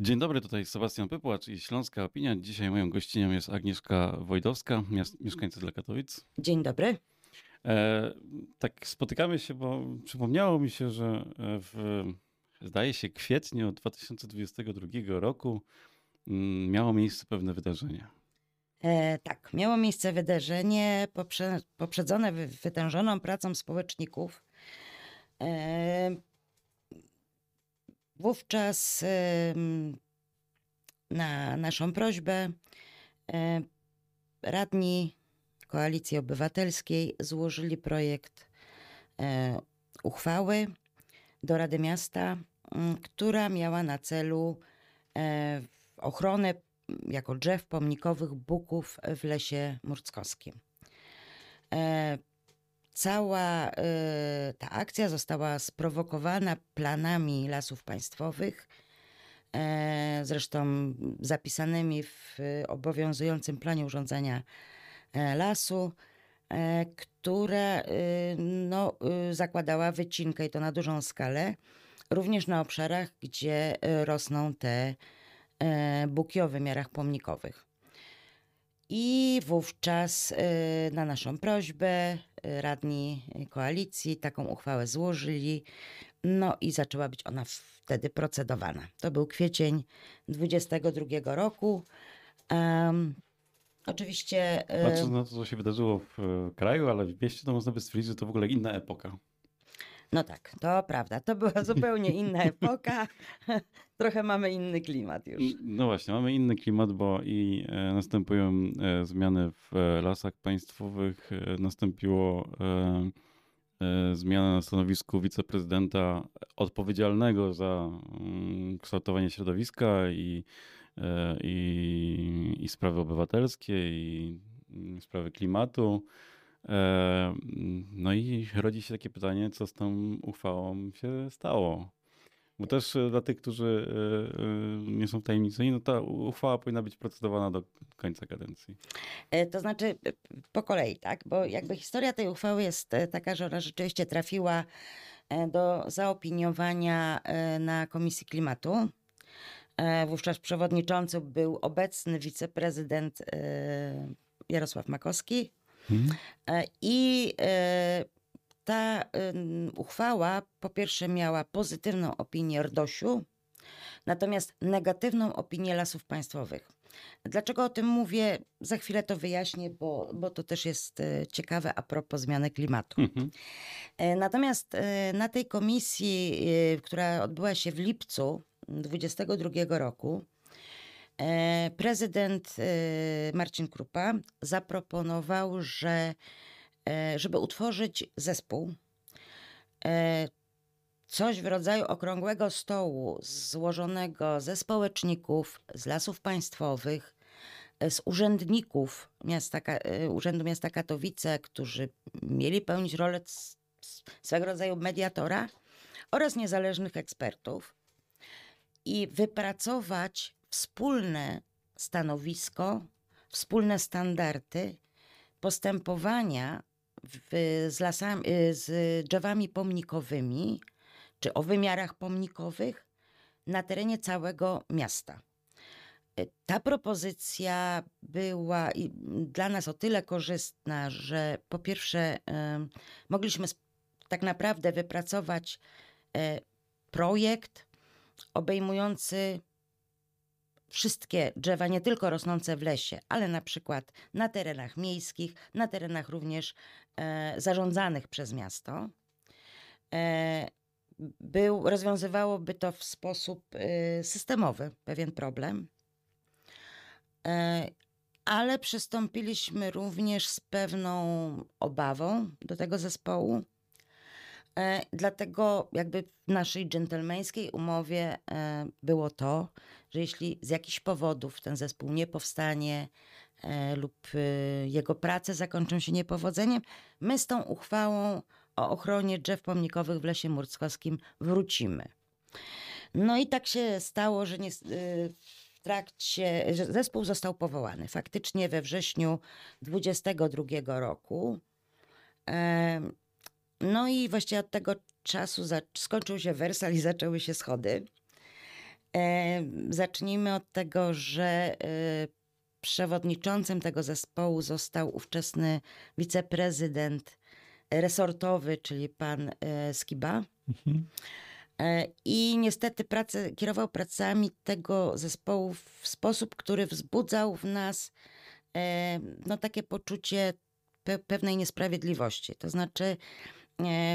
Dzień dobry, tutaj Sebastian Pypłacz i Śląska Opinia. Dzisiaj moją gościnią jest Agnieszka Wojdowska, mieszkańca dla Katowic. Dzień dobry. E, tak spotykamy się, bo przypomniało mi się, że w, zdaje się, kwietniu 2022 roku mm, miało miejsce pewne wydarzenie. E, tak, miało miejsce wydarzenie poprze, poprzedzone wytężoną pracą społeczników. E, wówczas e, na naszą prośbę e, radni Koalicji Obywatelskiej złożyli projekt e, uchwały do Rady Miasta, która miała na celu e, ochronę jako drzew pomnikowych buków w lesie murckowskim. E, cała ta akcja została sprowokowana planami lasów państwowych, zresztą zapisanymi w obowiązującym planie urządzenia E, lasu, e, która y, no, y, zakładała wycinkę i to na dużą skalę, również na obszarach, gdzie y, rosną te e, buki o wymiarach pomnikowych. I wówczas na naszą prośbę radni koalicji taką uchwałę złożyli, no i zaczęła być ona wtedy procedowana. To był kwiecień 22 roku. Oczywiście. Patrząc na to, co się wydarzyło w e, kraju, ale w mieście, to można by stwierdzić, że to w ogóle inna epoka. No tak, to prawda. To była zupełnie inna epoka. Trochę mamy inny klimat już. No właśnie, mamy inny klimat, bo i e, następują e, zmiany w lasach państwowych. Nastąpiło zmiana na stanowisku wiceprezydenta odpowiedzialnego za mm, kształtowanie środowiska i E, i, i sprawy obywatelskie, i sprawy klimatu. E, no i rodzi się takie pytanie, co z tą uchwałą się stało. Bo też e, dla tych, którzy nie są wtajemniczeni, no ta uchwała powinna być procedowana do końca kadencji. To znaczy po kolei, tak? Bo jakby historia tej uchwały jest taka, że ona rzeczywiście trafiła do zaopiniowania na Komisji Klimatu. E, wówczas przewodniczący był obecny wiceprezydent e, Jarosław Makowski. Hmm. I ta uchwała po pierwsze miała pozytywną opinię RDOŚu, natomiast negatywną opinię lasów państwowych. Dlaczego o tym mówię? Za chwilę to wyjaśnię, bo, bo to też jest ciekawe a propos zmiany klimatu. Mhm. Natomiast na tej komisji, która odbyła się w lipcu 2022 roku e, prezydent e, Marcin Krupa zaproponował, że e, żeby utworzyć zespół, coś w rodzaju okrągłego stołu złożonego ze społeczników, z lasów państwowych, z urzędników miasta, Urzędu Miasta Katowice, którzy mieli pełnić rolę swego rodzaju mediatora oraz niezależnych ekspertów i wypracować wspólne stanowisko, wspólne standardy postępowania z, lasami, z drzewami pomnikowymi, czy o wymiarach pomnikowych na terenie całego miasta. Ta propozycja była dla nas o tyle korzystna, że po pierwsze y, mogliśmy tak naprawdę wypracować y, projekt, obejmujący wszystkie drzewa, nie tylko rosnące w lesie, ale na przykład na terenach miejskich, na terenach również e, zarządzanych przez miasto. E, był, rozwiązywałoby to w sposób e, systemowy pewien problem. E, ale przystąpiliśmy również z pewną obawą do tego zespołu, dlatego jakby w naszej dżentelmeńskiej umowie e, było to, że jeśli z jakichś powodów ten zespół nie powstanie e, lub jego prace zakończą się niepowodzeniem, my z tą uchwałą o ochronie drzew pomnikowych w Lesie Murckowskim wrócimy. No i tak się stało, że nie, w trakcie, że zespół został powołany faktycznie we wrześniu 22 roku. No i właściwie od tego czasu skończył się wersal i zaczęły się schody. E, zacznijmy od tego, że e, przewodniczącym tego zespołu został ówczesny wiceprezydent resortowy, czyli pan e, Skiba. Mhm. E, I niestety pracę, kierował pracami tego zespołu w sposób, który wzbudzał w nas e, no, takie poczucie pe pewnej niesprawiedliwości. To znaczy,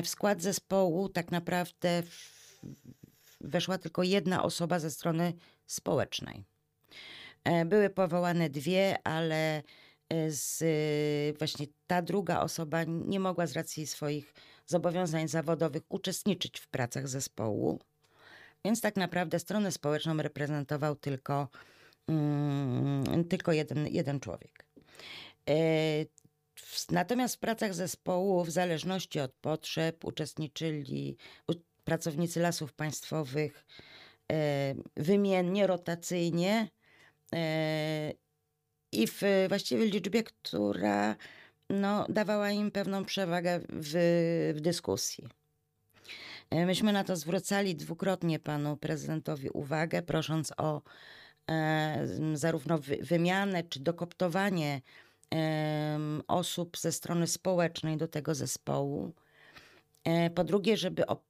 w skład zespołu tak naprawdę weszła tylko jedna osoba ze strony społecznej. Były powołane dwie, ale z, właśnie ta druga osoba nie mogła z racji swoich zobowiązań zawodowych uczestniczyć w pracach zespołu. Więc tak naprawdę stronę społeczną reprezentował tylko, mm, tylko jeden, jeden człowiek. Natomiast w pracach zespołu, w zależności od potrzeb, uczestniczyli pracownicy lasów państwowych e, wymiennie, rotacyjnie e, i w właściwie liczbie, która no, dawała im pewną przewagę w, w dyskusji. E, myśmy na to zwracali dwukrotnie panu prezydentowi uwagę, prosząc o e, zarówno wy, wymianę czy dokoptowanie osób ze strony społecznej do tego zespołu. E, po drugie, żeby o,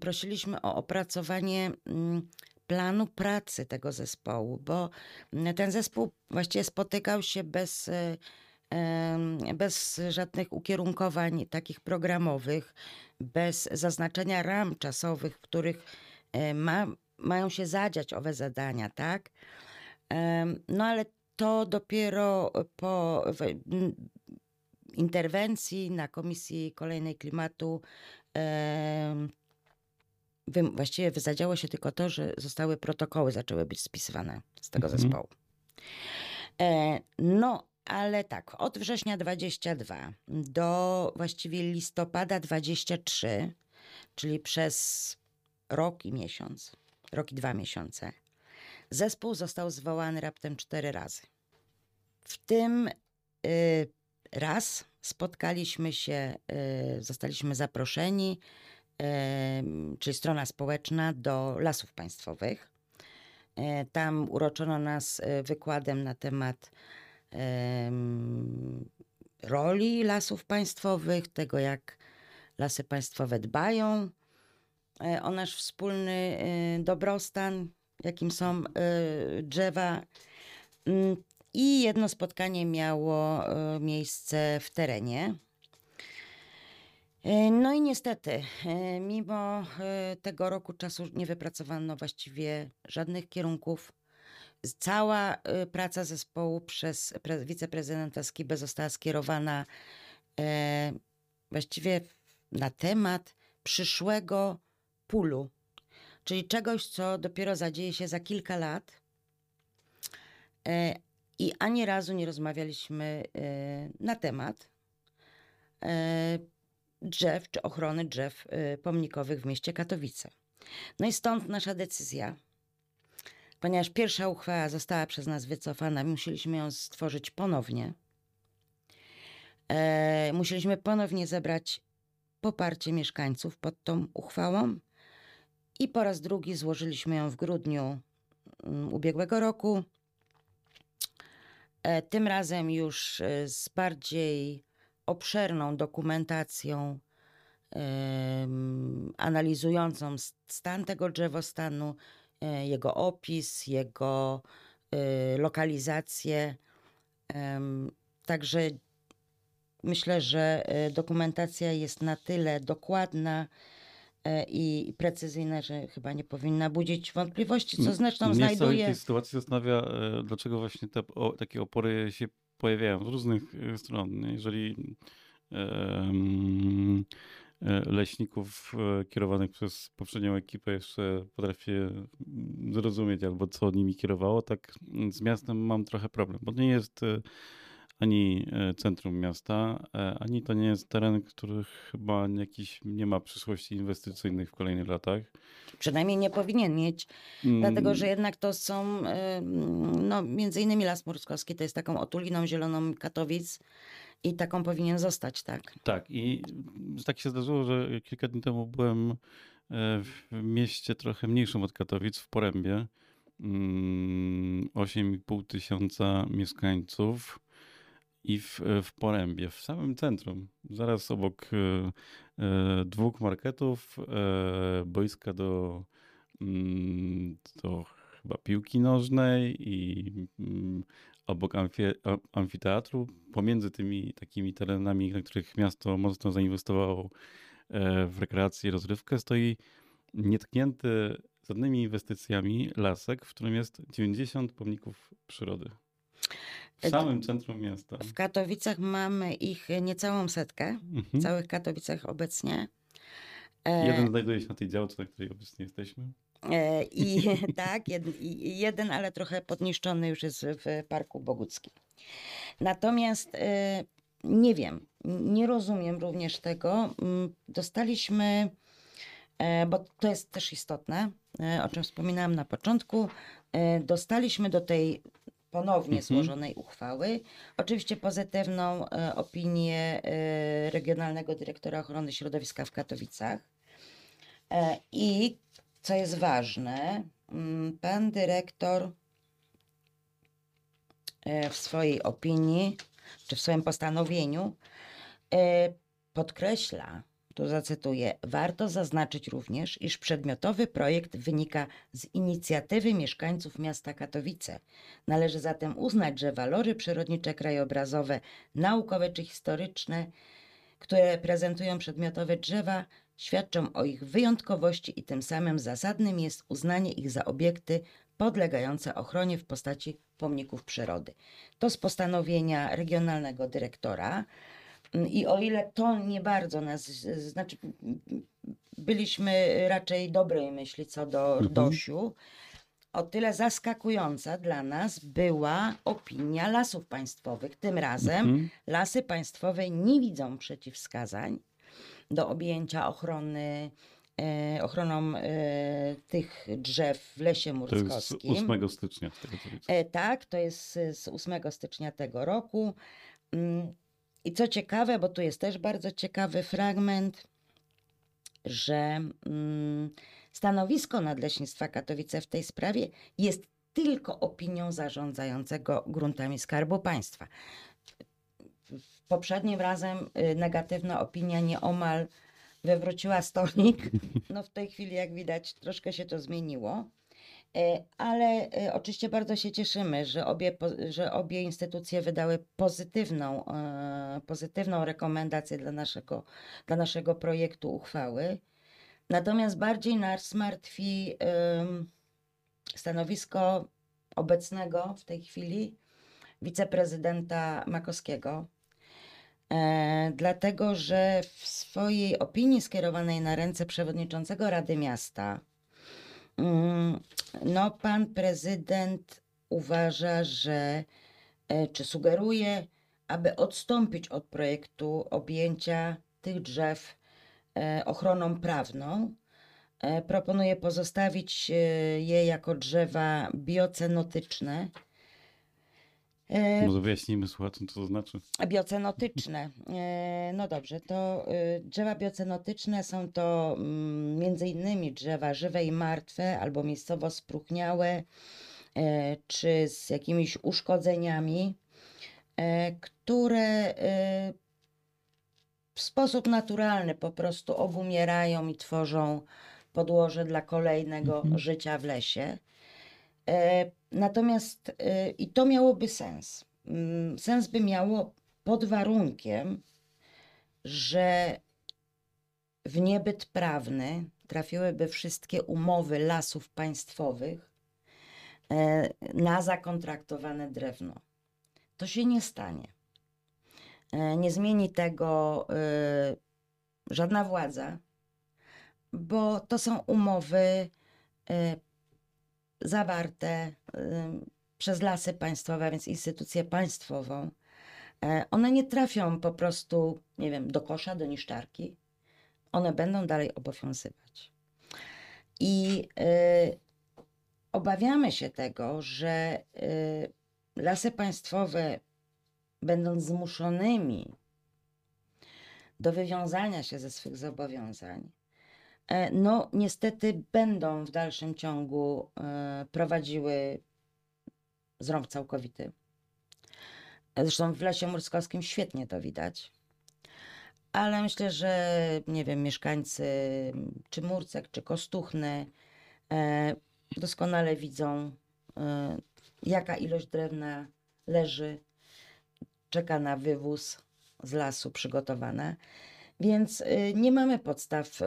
prosiliśmy o opracowanie planu pracy tego zespołu, bo ten zespół właściwie spotykał się bez bez żadnych ukierunkowań takich programowych, bez zaznaczenia ram czasowych, w których e, ma, mają się zadziać owe zadania, tak? No ale to dopiero po interwencji na Komisji Kolejnej Klimatu właściwie zadziało się tylko to, że zostały protokoły, zaczęły być spisywane z tego mhm. zespołu. E, no, ale tak, od września 22 do właściwie listopada 23, czyli przez rok i miesiąc, rok i dwa miesiące, zespół został zwołany raptem cztery razy. W tym y, raz spotkaliśmy się, y, zostaliśmy zaproszeni, y, czyli strona społeczna, do lasów państwowych. Y, tam uroczono nas y, wykładem na temat roli lasów państwowych, tego jak lasy państwowe dbają o nasz wspólny dobrostan, jakim są e, drzewa. Mm, I jedno spotkanie miało miejsce w terenie. No i niestety, mimo tego roku czasu nie wypracowano właściwie żadnych kierunków Cała y, praca zespołu przez wiceprezydenta Skibę została skierowana właściwie na temat przyszłego pulu, czyli czegoś, co dopiero zadzieje się za kilka lat. E, I ani razu nie rozmawialiśmy e, na temat drzew czy ochrony drzew pomnikowych w mieście Katowice. No i stąd nasza decyzja Ponieważ pierwsza uchwała została przez nas wycofana, musieliśmy ją stworzyć ponownie. E, musieliśmy ponownie zebrać poparcie mieszkańców pod tą uchwałą i po raz drugi złożyliśmy ją w grudniu um, ubiegłego roku. E, tym razem już e, z bardziej obszerną dokumentacją analizującą stan tego drzewostanu, E, jego opis, jego lokalizację. Także myślę, że dokumentacja jest na tyle dokładna i precyzyjna, że chyba nie powinna budzić wątpliwości, co zresztą Mnie znajduje... w tej sytuacji zastanawia, dlaczego właśnie te o, takie opory się pojawiają z różnych stron. Jeżeli um, E, leśników e, kierowanych przez poprzednią ekipę jeszcze potrafię zrozumieć albo co nimi kierowało, tak z miastem mam trochę problem, bo nie jest e, ani centrum miasta, ani to nie jest teren, który chyba jakiś nie ma przyszłości inwestycyjnych w kolejnych latach. Przynajmniej nie powinien mieć, mm. dlatego że jednak to są, no między innymi Las Murskowski to jest taką otuliną zieloną Katowic, i taką powinien zostać, tak. Tak, i tak się zdarzyło, że kilka dni temu byłem e, w mieście trochę mniejszym od Katowic, w Porębie. mm, 8,5 tysiąca mieszkańców i w, w Porębie, w samym centrum, zaraz obok e, e, dwóch marketów, e, boiska do, mm, do chyba piłki nożnej i mm, obok amfi, amfiteatru, pomiędzy tymi takimi terenami, na których miasto mocno zainwestowało w rekreację i rozrywkę, stoi nietknięty żadnymi inwestycjami lasek, w którym jest 90 pomników przyrody. W samym centrum miasta. W Katowicach mamy ich niecałą setkę, w Mhm. całych Katowicach obecnie. E, Jeden znajduje się na tej działce, na której obecnie jesteśmy. E, I tak, jed, jeden, ale trochę podniszczony już jest w Parku Boguckim. Natomiast e, nie wiem, nie rozumiem również tego. Mm, Dostaliśmy, bo to jest też istotne, o czym wspominałam na początku, dostaliśmy do tej ponownie Mhm. złożonej uchwały, oczywiście pozytywną e, opinię e, Regionalnego Dyrektora Ochrony Środowiska w Katowicach. E, I co jest ważne, mm, pan dyrektor w swojej opinii, czy w swoim postanowieniu podkreśla, tu zacytuję, warto zaznaczyć również, iż przedmiotowy projekt wynika z inicjatywy mieszkańców miasta Katowice. Należy zatem uznać, że walory przyrodnicze, krajobrazowe, naukowe czy historyczne, które prezentują przedmiotowe drzewa, świadczą o ich wyjątkowości i tym samym zasadnym jest uznanie ich za obiekty podlegające ochronie w postaci pomników przyrody. To z postanowienia regionalnego dyrektora. Mm, I o ile to nie bardzo nas, znaczy byliśmy raczej dobrej myśli co do Mhm. RDOŚ-u, o tyle zaskakująca dla nas była opinia lasów państwowych. Tym razem Mhm. lasy państwowe nie widzą przeciwwskazań do objęcia ochrony, e, ochroną e, tych drzew w lesie To jest z murskowskim. 8 stycznia tego. E, tak, to jest z, z 8 stycznia tego roku. Mm, I co ciekawe, bo tu jest też bardzo ciekawy fragment, że mm, stanowisko Nadleśnictwa Katowice w tej sprawie jest tylko opinią zarządzającego gruntami Skarbu Państwa. Poprzednim razem y, negatywna opinia nieomal wywróciła stolik. No w tej chwili, jak widać, troszkę się to zmieniło. E, Ale e, oczywiście bardzo się cieszymy, że obie, że obie instytucje wydały pozytywną, e, pozytywną rekomendację dla naszego, dla naszego projektu uchwały. Natomiast bardziej nas martwi stanowisko obecnego w tej chwili wiceprezydenta Makowskiego. Dlatego, że w swojej opinii skierowanej na ręce przewodniczącego Rady Miasta, no, pan prezydent uważa, że e, czy sugeruje, aby odstąpić od projektu objęcia tych drzew e, ochroną prawną. E, Proponuje pozostawić je jako drzewa biocenotyczne. E, Może wyjaśnijmy słuchaczom, co to znaczy. Biocenotyczne. E, No dobrze, to y, drzewa biocenotyczne są to mm, między innymi drzewa żywe i martwe albo miejscowo spróchniałe, e, czy z jakimiś uszkodzeniami, e, które e, w sposób naturalny po prostu obumierają i tworzą podłoże dla kolejnego Mhm. życia w lesie. E, Natomiast e, i to miałoby sens. Mm, Sens by miało pod warunkiem, że w niebyt prawny trafiłyby wszystkie umowy lasów państwowych e, na zakontraktowane drewno. To się nie stanie. Nie zmieni tego żadna władza, bo to są umowy zawarte przez lasy państwowe, a więc instytucję państwową, e, one nie trafią po prostu, nie wiem, do kosza, do niszczarki. One będą dalej obowiązywać. I y, obawiamy się tego, że y, lasy państwowe, będąc zmuszonymi do wywiązania się ze swych zobowiązań, no niestety będą w dalszym ciągu e, prowadziły zrąb całkowity. Zresztą w Lesie Murskowskim świetnie to widać. Ale myślę, że nie wiem, mieszkańcy czy Murcek, czy Kostuchny e, doskonale widzą, e, jaka ilość drewna leży, czeka na wywóz z lasu przygotowana. Więc nie mamy podstaw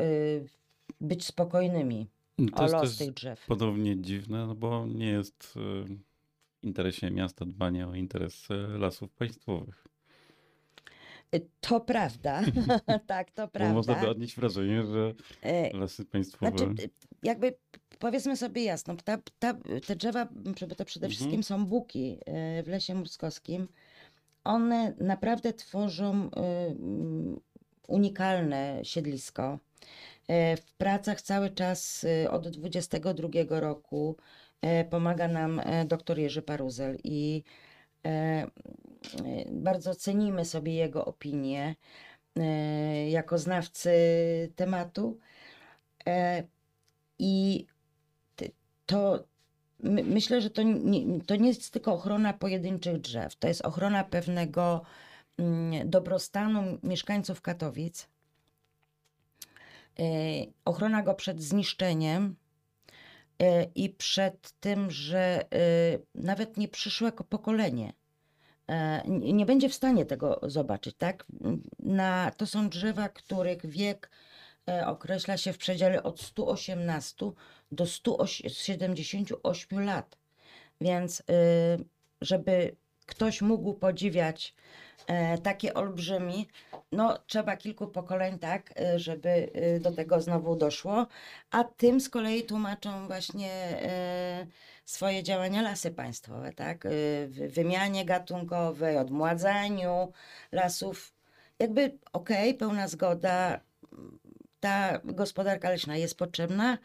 być spokojnymi To o jest los też tych drzew. podobnie dziwne, no bo nie jest y, w interesie miasta dbanie o interes y, lasów państwowych. Y, To prawda, tak, to Bo można by prawda. odnieść wrażenie, że lasy państwowe... Znaczy, jakby powiedzmy sobie jasno, ta, ta, te drzewa, to przede Mhm. wszystkim są buki w Lesie Murskowskim, one naprawdę tworzą mm, unikalne siedlisko. E, W pracach cały czas y, od 22 roku e, pomaga nam e, dr Jerzy Paruzel i e, e, bardzo cenimy sobie jego opinie e, jako znawcy tematu. E, I to my, myślę, że to nie, to nie jest tylko ochrona pojedynczych drzew, to jest ochrona pewnego mm, dobrostanu mieszkańców Katowic, e, ochrona go przed zniszczeniem e, i przed tym, że e, nawet nie przyszłe ko- pokolenie e, nie będzie w stanie tego zobaczyć, tak? Na, to są drzewa, których wiek e, określa się w przedziale od 118 do 178 lat. Więc żeby ktoś mógł podziwiać e, takie olbrzymi, no trzeba kilku pokoleń, tak, y, żeby y, do tego znowu doszło. A tym z kolei tłumaczą właśnie e, swoje działania lasy państwowe, tak? W wymianie gatunkowej, odmładzaniu lasów. Jakby okej, pełna zgoda, ta gospodarka leśna jest potrzebna,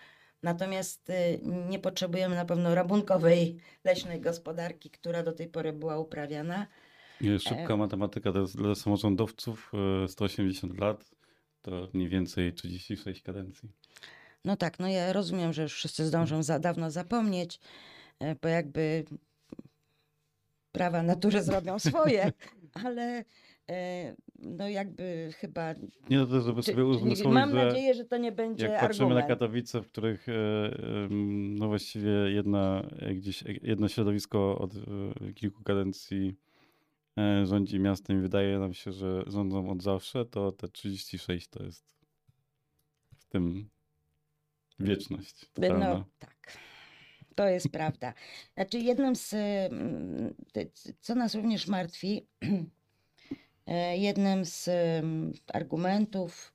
natomiast nie potrzebujemy na pewno rabunkowej leśnej gospodarki, która do tej pory była uprawiana. Szybka matematyka to jest dla samorządowców y, 180 lat, to mniej więcej 36 kadencji. No tak, no ja rozumiem, że już wszyscy zdążą za dawno zapomnieć, e, bo jakby prawa natury zrobią swoje, ale e, no jakby chyba. Nie no to, żeby Czy, sobie uzmysłowić, mam że nadzieję, że to nie będzie jak patrzymy na argument. Katowice, w których e, no właściwie jedna, e, gdzieś, e, jedno środowisko od e, kilku kadencji e, rządzi miastem i wydaje nam się, że rządzą od zawsze, to te 36 to jest w tym wieczność. No Prawda? tak. To jest prawda. Znaczy, jednym z, mm, co nas również martwi, e, jednym z mm, argumentów,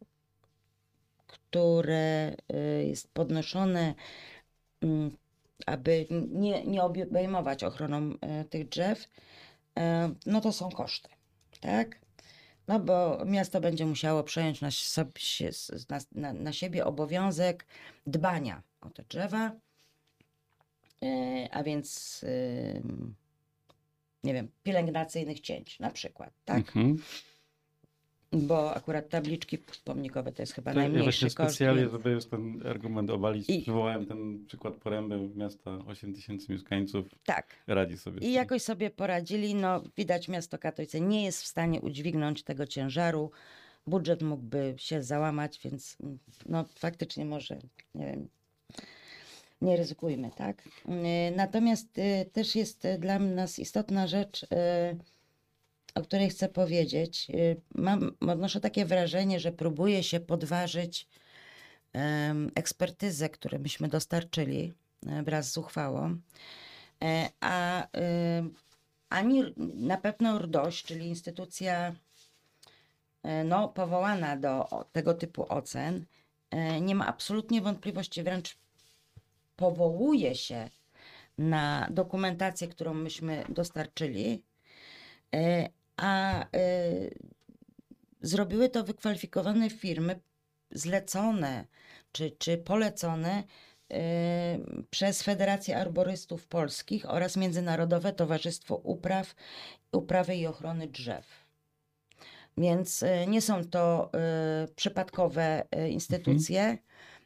które e, jest podnoszone, mm, aby nie, nie obejmować ochroną e, tych drzew, e, no to są koszty, tak? No bo miasto będzie musiało przejąć na, na, na, siebie obowiązek dbania o te drzewa, e, a więc e, nie wiem, pielęgnacyjnych cięć na przykład, tak? Mhm. Bo akurat tabliczki pomnikowe to jest chyba To ja najmniejszy właśnie koszt. specjalnie, żeby już ten argument obalić, I- przywołałem ten przykład Poręby, miasta 8 tysięcy mieszkańców, Tak. radzi sobie I jakoś sobie poradzili. No, widać, miasto Katowice nie jest w stanie udźwignąć tego ciężaru. Budżet mógłby się załamać, więc mm, no, faktycznie może, nie wiem, nie ryzykujmy, tak? Y, Natomiast y, też jest y, dla nas istotna rzecz, o której chcę powiedzieć. Y, Mam, odnoszę takie wrażenie, że próbuje się podważyć ekspertyzę, którą myśmy dostarczyli e, wraz z uchwałą. E, A y, ani na pewno RDOŚ, czyli instytucja e, no, powołana do tego typu ocen, nie ma absolutnie wątpliwości, wręcz powołuje się na dokumentację, którą myśmy dostarczyli, a e, zrobiły to wykwalifikowane firmy zlecone czy, czy polecone e, przez Federację Arborystów Polskich oraz Międzynarodowe Towarzystwo Upraw, Uprawy i Ochrony Drzew. Więc e, nie są to e, przypadkowe e, instytucje.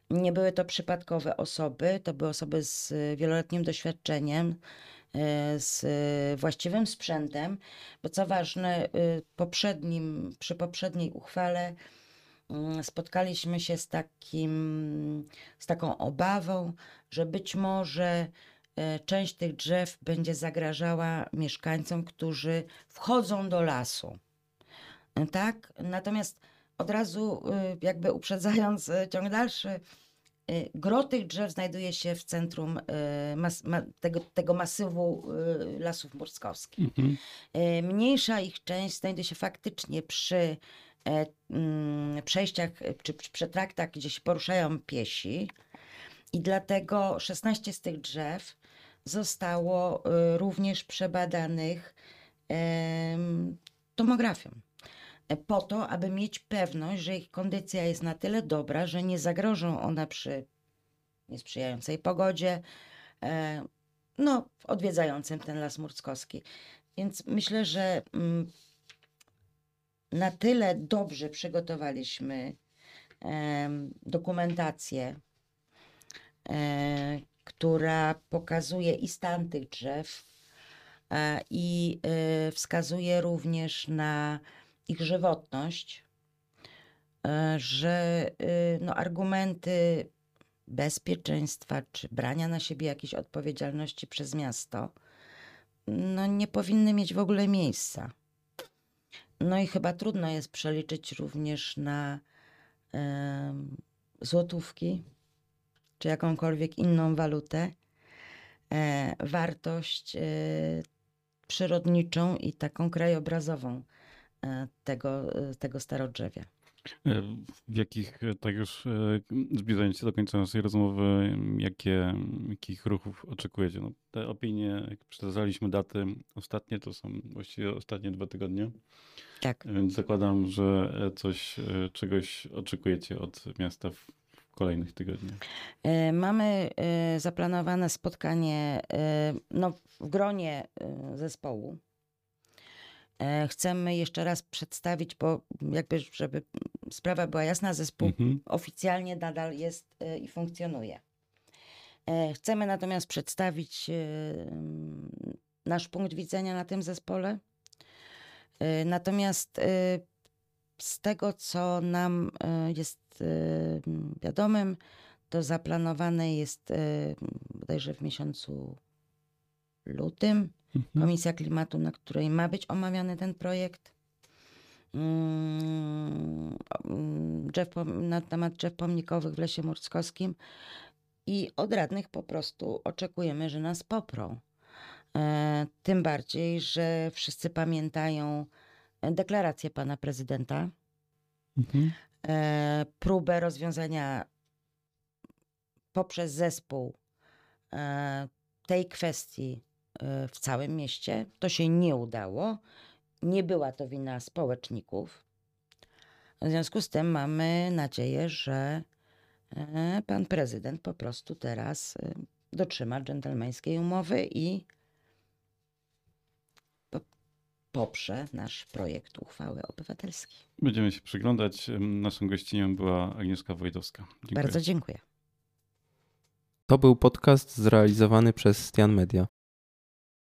Nie były to przypadkowe osoby, to były osoby z wieloletnim doświadczeniem, z właściwym sprzętem, bo co ważne, y, poprzednim, przy poprzedniej uchwale mm, spotkaliśmy się z, takim, z taką obawą, że być może e, część tych drzew będzie zagrażała mieszkańcom, którzy wchodzą do lasu. Tak? Natomiast od razu, y, jakby uprzedzając y, ciąg dalszy, y, gro tych drzew znajduje się w centrum y, mas, ma, tego, tego masywu y, lasów morskowskich. Mhm. Y, Mniejsza ich część znajduje się faktycznie przy e, mm, przejściach czy przy przetraktach, gdzie się poruszają piesi. I dlatego 16 z tych drzew zostało y, również przebadanych tomografią. E, Po to, aby mieć pewność, że ich kondycja jest na tyle dobra, że nie zagrożą one przy niesprzyjającej pogodzie, e, no, odwiedzającym ten las murskowski. Więc myślę, że mm, na tyle dobrze przygotowaliśmy em, dokumentację, e, która pokazuje i stan tych drzew, e, i e, wskazuje również na ich żywotność, e, że e, no, argumenty bezpieczeństwa czy brania na siebie jakiejś odpowiedzialności przez miasto no, nie powinny mieć w ogóle miejsca. No i chyba trudno jest przeliczyć również na em, złotówki czy jakąkolwiek inną walutę e, wartość e, przyrodniczą i taką krajobrazową tego, e, tego starodrzewia. E, W jakich, e, tak już e, zbliżając się do końca naszej rozmowy, jakie, jakich ruchów oczekujecie? No, te opinie, jak przekazaliśmy daty ostatnie, to są właściwie ostatnie dwa tygodnie, Tak. więc zakładam, że e, coś, e, czegoś oczekujecie od miasta w, kolejnych tygodniach. E, Mamy e, zaplanowane spotkanie e, no, w gronie e, zespołu. E, Chcemy jeszcze raz przedstawić, bo jakby, żeby sprawa była jasna, zespół Mhm. oficjalnie nadal jest e, i funkcjonuje. E, Chcemy natomiast przedstawić e, nasz punkt widzenia na tym zespole. Natomiast z tego, co nam jest wiadomym, to zaplanowane jest bodajże w miesiącu lutym. Komisja Klimatu, na której ma być omawiany ten projekt. Mm, mm, Drzew, pom- na temat drzew pomnikowych w Lesie Murskowskim i od radnych po prostu oczekujemy, że nas poprą. E, tym bardziej, że wszyscy pamiętają deklarację pana prezydenta, Mhm. e, próbę rozwiązania poprzez zespół e, tej kwestii e, w całym mieście. To się nie udało. Nie była to wina społeczników. W związku z tym mamy nadzieję, że e, pan prezydent po prostu teraz e, dotrzyma dżentelmeńskiej umowy i po- poprze nasz projekt uchwały obywatelskiej. Będziemy się przyglądać. Naszą gościnią była Agnieszka Wojdowska. Dziękuję. Bardzo dziękuję. To był podcast zrealizowany przez Stian Media.